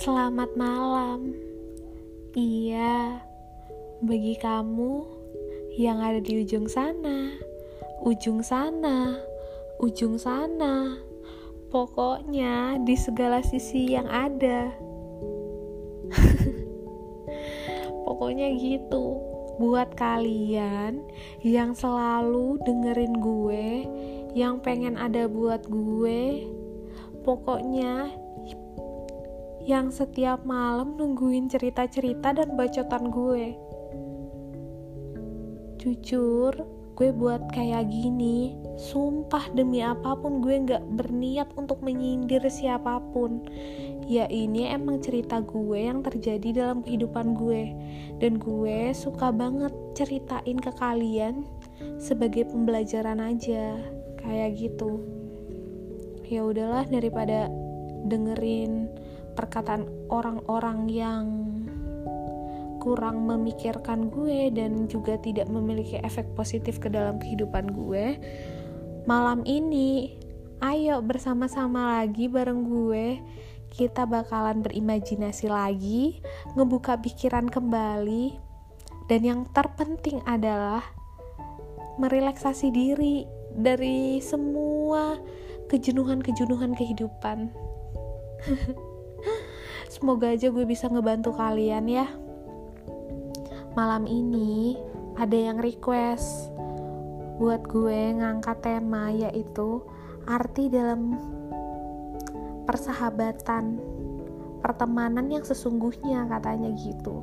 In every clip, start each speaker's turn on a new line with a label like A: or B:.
A: Selamat malam. Iya, bagi kamu yang ada di ujung sana, ujung sana, ujung sana, pokoknya di segala sisi yang ada. pokoknya gitu. Buat kalian yang selalu dengerin gue, yang pengen ada buat gue, pokoknya yang setiap malam nungguin cerita-cerita dan bacotan gue. Jujur, gue buat kayak gini, sumpah demi apa pun gue gak berniat untuk menyindir siapa pun. Ya ini emang cerita gue yang terjadi dalam kehidupan gue. Dan gue suka banget ceritain ke kalian sebagai pembelajaran aja. Kayak gitu. Ya udahlah daripada dengerin perkataan orang-orang yang kurang memikirkan gue dan juga tidak memiliki efek positif ke dalam kehidupan gue. Malam ini, ayo bersama-sama lagi bareng gue. Kita bakalan berimajinasi lagi, ngebuka pikiran kembali, dan yang terpenting adalah merelaksasi diri dari semua kejenuhan-kejenuhan kehidupan. Semoga aja gue bisa ngebantu kalian ya. Malam ini ada yang request buat gue ngangkat tema yaitu arti dalam persahabatan, pertemanan yang sesungguhnya katanya gitu.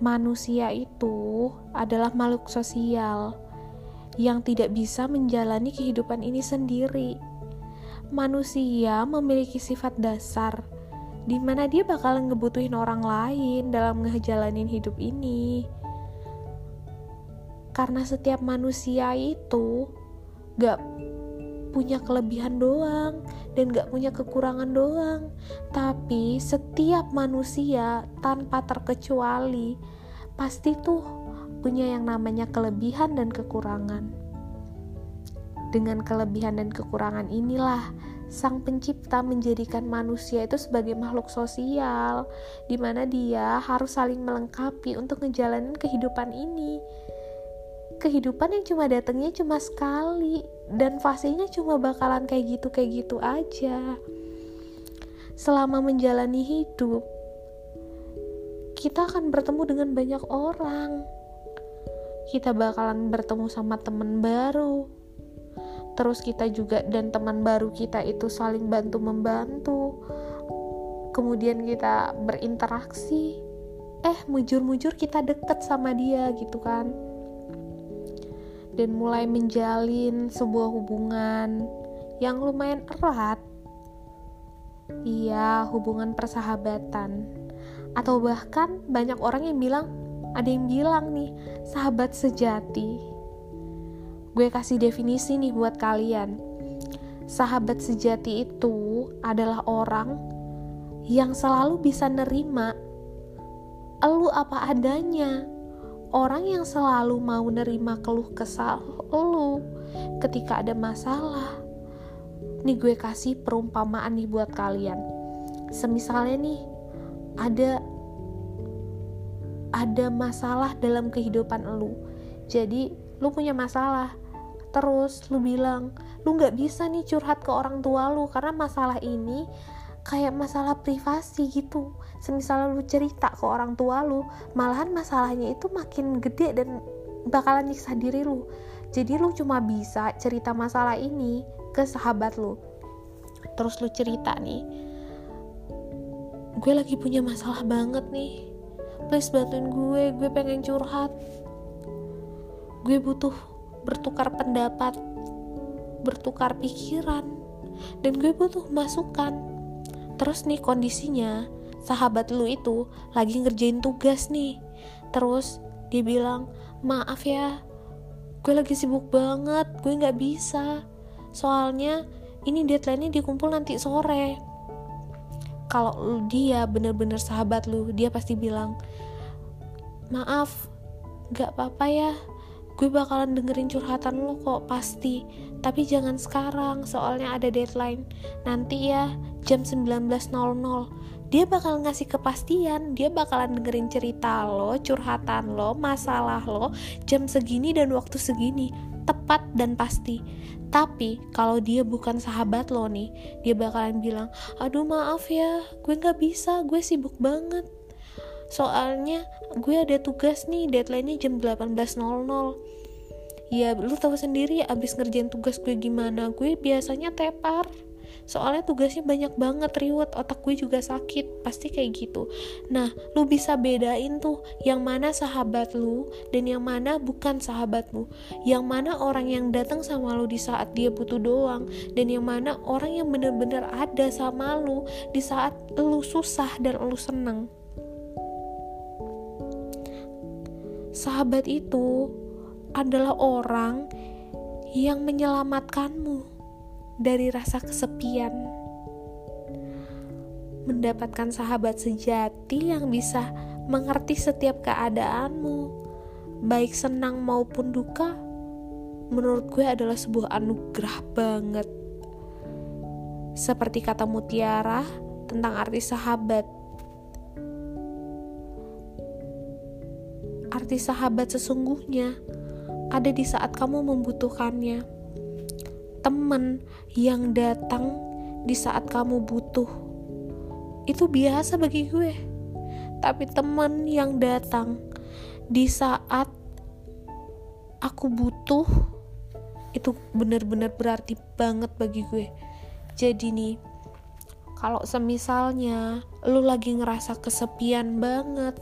A: Manusia itu adalah makhluk sosial yang tidak bisa menjalani kehidupan ini sendiri manusia memiliki sifat dasar di mana dia bakalan ngebutuhin orang lain dalam ngejalanin hidup ini. Karena setiap manusia itu gak punya kelebihan doang dan gak punya kekurangan doang. Tapi setiap manusia tanpa terkecuali pasti tuh punya yang namanya kelebihan dan kekurangan. Dengan kelebihan dan kekurangan inilah Sang Pencipta menjadikan manusia itu sebagai makhluk sosial, di mana dia harus saling melengkapi untuk ngejalanin kehidupan ini. Kehidupan yang cuma datangnya cuma sekali, dan fasenya cuma bakalan kayak gitu kayak gitu aja. Selama menjalani hidup, kita akan bertemu dengan banyak orang. Kita bakalan bertemu sama teman baru, terus kita juga dan teman baru kita itu saling bantu membantu. Kemudian kita berinteraksi. Eh mujur-mujur kita deket sama dia gitu kan. Dan mulai menjalin sebuah hubungan yang lumayan erat. Iya hubungan persahabatan. Atau bahkan banyak orang yang bilang ada yang bilang nih sahabat sejati Gue kasih definisi nih buat kalian. Sahabat sejati itu adalah orang yang selalu bisa nerima elu apa adanya. Orang yang selalu mau nerima keluh kesal elu ketika ada masalah. Nih gue kasih perumpamaan nih buat kalian. Semisalnya nih ada ada masalah dalam kehidupan elu. Jadi lu punya masalah terus lu bilang lu nggak bisa nih curhat ke orang tua lu karena masalah ini kayak masalah privasi gitu. Semisal lu cerita ke orang tua lu malahan masalahnya itu makin gede dan bakalan nyiksa diri lu. Jadi lu cuma bisa cerita masalah ini ke sahabat lu. Terus lu cerita nih gue lagi punya masalah banget nih. Please bantuin gue gue pengen curhat gue butuh bertukar pendapat, bertukar pikiran, dan gue butuh masukan. Terus nih kondisinya, sahabat lu itu lagi ngerjain tugas nih. Terus dia bilang, maaf ya, gue lagi sibuk banget, gue gak bisa. Soalnya ini deadline-nya dikumpul nanti sore. Kalau dia bener-bener sahabat lu, dia pasti bilang, maaf, gak apa-apa ya, gue bakalan dengerin curhatan lo kok pasti. Tapi jangan sekarang soalnya ada deadline. Nanti ya jam 19.00 dia bakal ngasih kepastian dia bakalan dengerin cerita lo curhatan lo masalah lo jam segini dan waktu segini. Tepat dan pasti. Tapi kalau dia bukan sahabat lo nih dia bakalan bilang aduh maaf ya gue nggak bisa gue sibuk banget soalnya gue ada tugas nih deadline-nya jam 18.00 ya lu tahu sendiri abis ngerjain tugas gue gimana. Gue biasanya tepar. Soalnya tugasnya banyak banget riwet otak gue juga sakit pasti kayak gitu. Nah lu bisa bedain tuh yang mana sahabat lu dan yang mana bukan sahabat lu yang mana orang yang datang sama lu di saat dia butuh doang dan yang mana orang yang bener-bener ada sama lu di saat lu susah dan lu seneng sahabat itu adalah orang yang menyelamatkanmu dari rasa kesepian. Mendapatkan sahabat sejati yang bisa mengerti setiap keadaanmu, baik senang maupun duka, menurut gue adalah sebuah anugerah banget. Seperti kata Mutiara tentang arti sahabat. Arti sahabat sesungguhnya ada di saat kamu membutuhkannya. Temen yang datang di saat kamu butuh itu biasa bagi gue. Tapi temen yang datang di saat aku butuh itu bener-bener berarti banget bagi gue. Jadi nih kalau semisalnya lu lagi ngerasa kesepian banget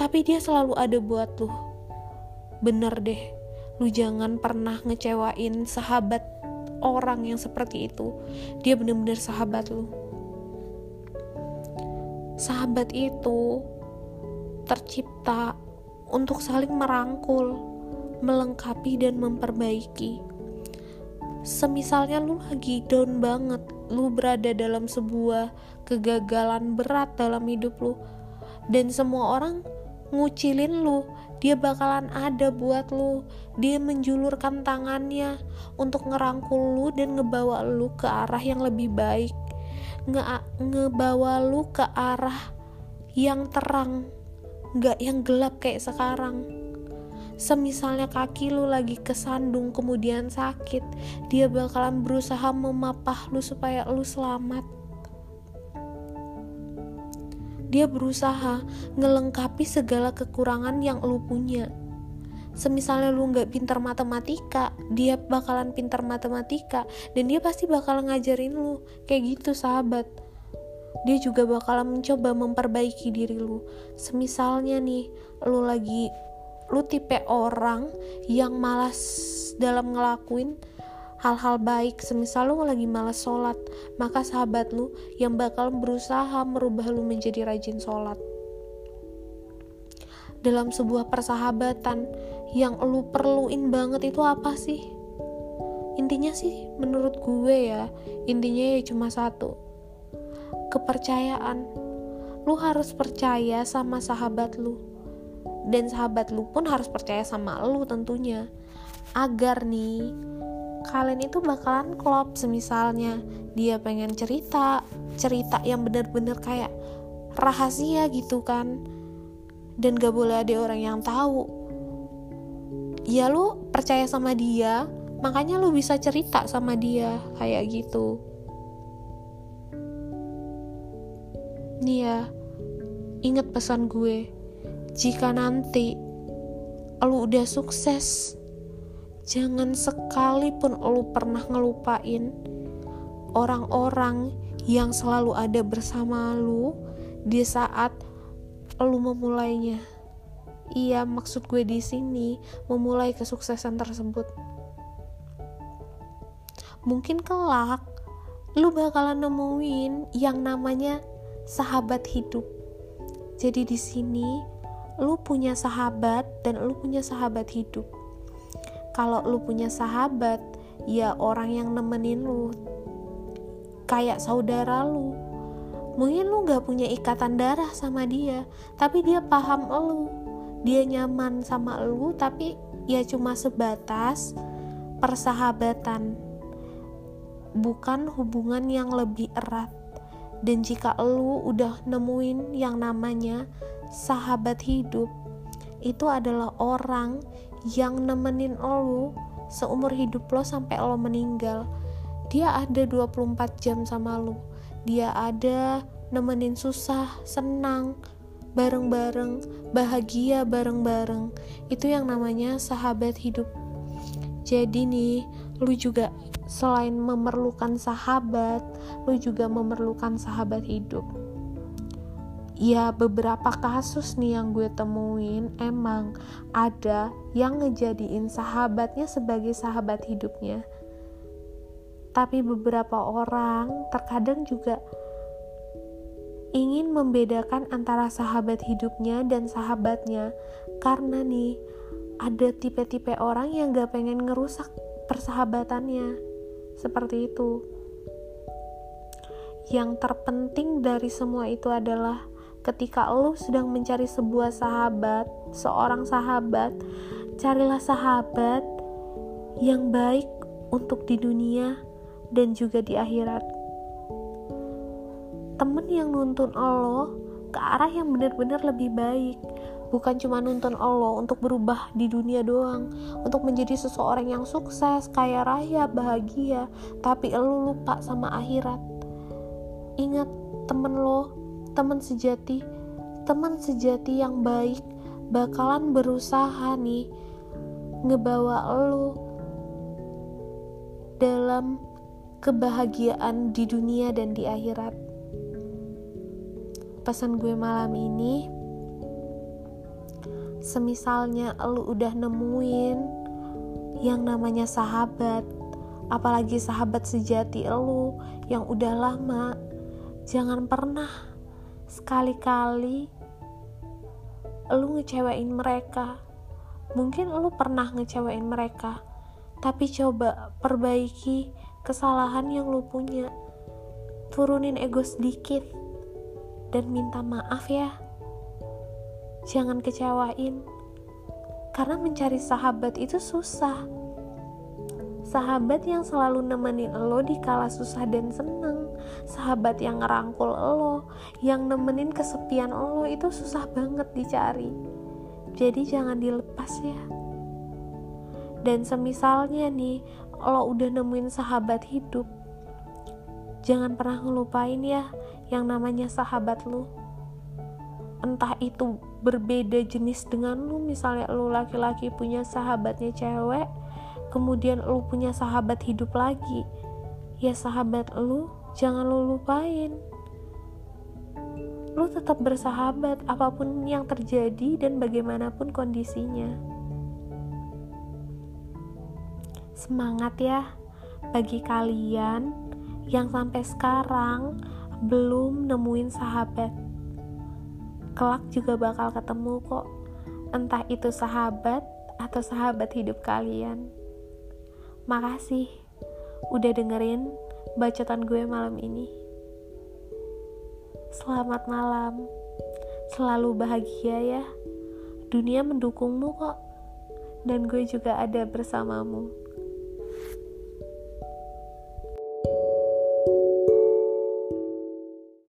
A: tapi dia selalu ada buat lu. Bener deh lu jangan pernah ngecewain sahabat orang yang seperti itu. Dia bener-bener sahabat lu. Sahabat itu tercipta untuk saling merangkul melengkapi dan memperbaiki. Semisalnya lu lagi down banget lu berada dalam sebuah kegagalan berat dalam hidup lu. Dan semua orang ngucilin lu. Dia bakalan ada buat lu. Dia menjulurkan tangannya untuk ngerangkul lu dan ngebawa lu ke arah yang lebih baik. Nge ngebawa lu ke arah yang terang nggak yang gelap kayak sekarang. Semisalnya kaki lu lagi kesandung kemudian sakit dia bakalan berusaha memapah lu supaya lu selamat dia berusaha ngelengkapi segala kekurangan yang lu punya. Semisalnya lu nggak pintar matematika dia bakalan pintar matematika dan dia pasti bakal ngajarin lu. Kayak gitu sahabat. Dia juga bakalan mencoba memperbaiki diri lu. Semisalnya nih lu lagi lu tipe orang yang malas dalam ngelakuin hal-hal baik. Semisal lu lagi malas sholat maka sahabat lu yang bakal berusaha merubah lu menjadi rajin sholat. Dalam sebuah persahabatan yang lu perluin banget itu apa sih? Intinya sih menurut gue ya intinya ya cuma satu. Kepercayaan. Lu harus percaya sama sahabat lu. Dan sahabat lu pun harus percaya sama lu tentunya. Agar nih kalian itu bakalan klop semisalnya dia pengen cerita cerita yang bener-bener kayak rahasia gitu kan. Dan gak boleh ada orang yang tahu. Ya lu percaya sama dia makanya lu bisa cerita sama dia kayak gitu. Nih ya inget pesan gue. Jika nanti lu udah sukses jangan sekalipun lu pernah ngelupain orang-orang yang selalu ada bersama lu di saat lu memulainya. Iya, maksud gue di sini memulai kesuksesan tersebut. Mungkin kelak lu bakalan nemuin yang namanya sahabat hidup. Jadi di sini lu punya sahabat dan lu punya sahabat hidup kalau lu punya sahabat ya orang yang nemenin lu. Kayak saudara lu. Mungkin lu gak punya ikatan darah sama dia tapi dia paham lu. Dia nyaman sama lu tapi ya cuma sebatas persahabatan. Bukan hubungan yang lebih erat. Dan jika lu udah nemuin yang namanya sahabat hidup itu adalah orang yang nemenin lu seumur hidup lo sampai lo meninggal dia ada 24 jam sama lu dia ada nemenin susah senang bareng-bareng, bahagia bareng-bareng. Itu yang namanya sahabat hidup. Jadi nih, lu juga selain memerlukan sahabat, lu juga memerlukan sahabat hidup. Ya, beberapa kasus nih yang gue temuin emang ada yang ngejadiin sahabatnya sebagai sahabat hidupnya. Tapi beberapa orang terkadang juga ingin membedakan antara sahabat hidupnya dan sahabatnya. Karena nih ada tipe-tipe orang yang gak pengen ngerusak persahabatannya. Seperti itu. Yang terpenting dari semua itu adalah ketika lo sedang mencari sebuah sahabat seorang sahabat carilah sahabat yang baik untuk di dunia dan juga di akhirat. Temen yang nuntun Allah ke arah yang benar-benar lebih baik. Bukan cuma nuntun Allah untuk berubah di dunia doang untuk menjadi seseorang yang sukses kaya raya bahagia tapi lo lupa sama akhirat. Ingat temen lo temen sejati teman sejati yang baik bakalan berusaha nih ngebawa lo dalam kebahagiaan di dunia dan di akhirat. Pesan gue malam ini semisalnya lu udah nemuin yang namanya sahabat apalagi sahabat sejati lu yang udah lama jangan pernah sekali-kali lu ngecewain mereka mungkin lu pernah ngecewain mereka tapi coba perbaiki kesalahan yang lu punya turunin ego sedikit dan minta maaf ya. Jangan kecewain, karena mencari sahabat itu susah. Sahabat yang selalu nemenin lo di kala susah dan seneng, sahabat yang ngerangkul lo, yang nemenin kesepian lo itu susah banget dicari. Jadi jangan dilepas ya. Dan semisalnya nih, lo udah nemuin sahabat hidup, jangan pernah ngelupain ya yang namanya sahabat lu entah itu berbeda jenis dengan lu misalnya lu laki-laki punya sahabatnya cewek kemudian lu punya sahabat hidup lagi ya sahabat lu jangan lu lupain lu tetap bersahabat apa pun yang terjadi dan bagaimanapun kondisinya semangat ya bagi kalian yang sampai sekarang belum nemuin sahabat. Kelak juga bakal ketemu kok, entah itu sahabat atau sahabat hidup kalian. Makasih udah dengerin bacotan gue malam ini. Selamat malam, selalu bahagia ya. Dunia mendukungmu kok, dan gue juga ada bersamamu.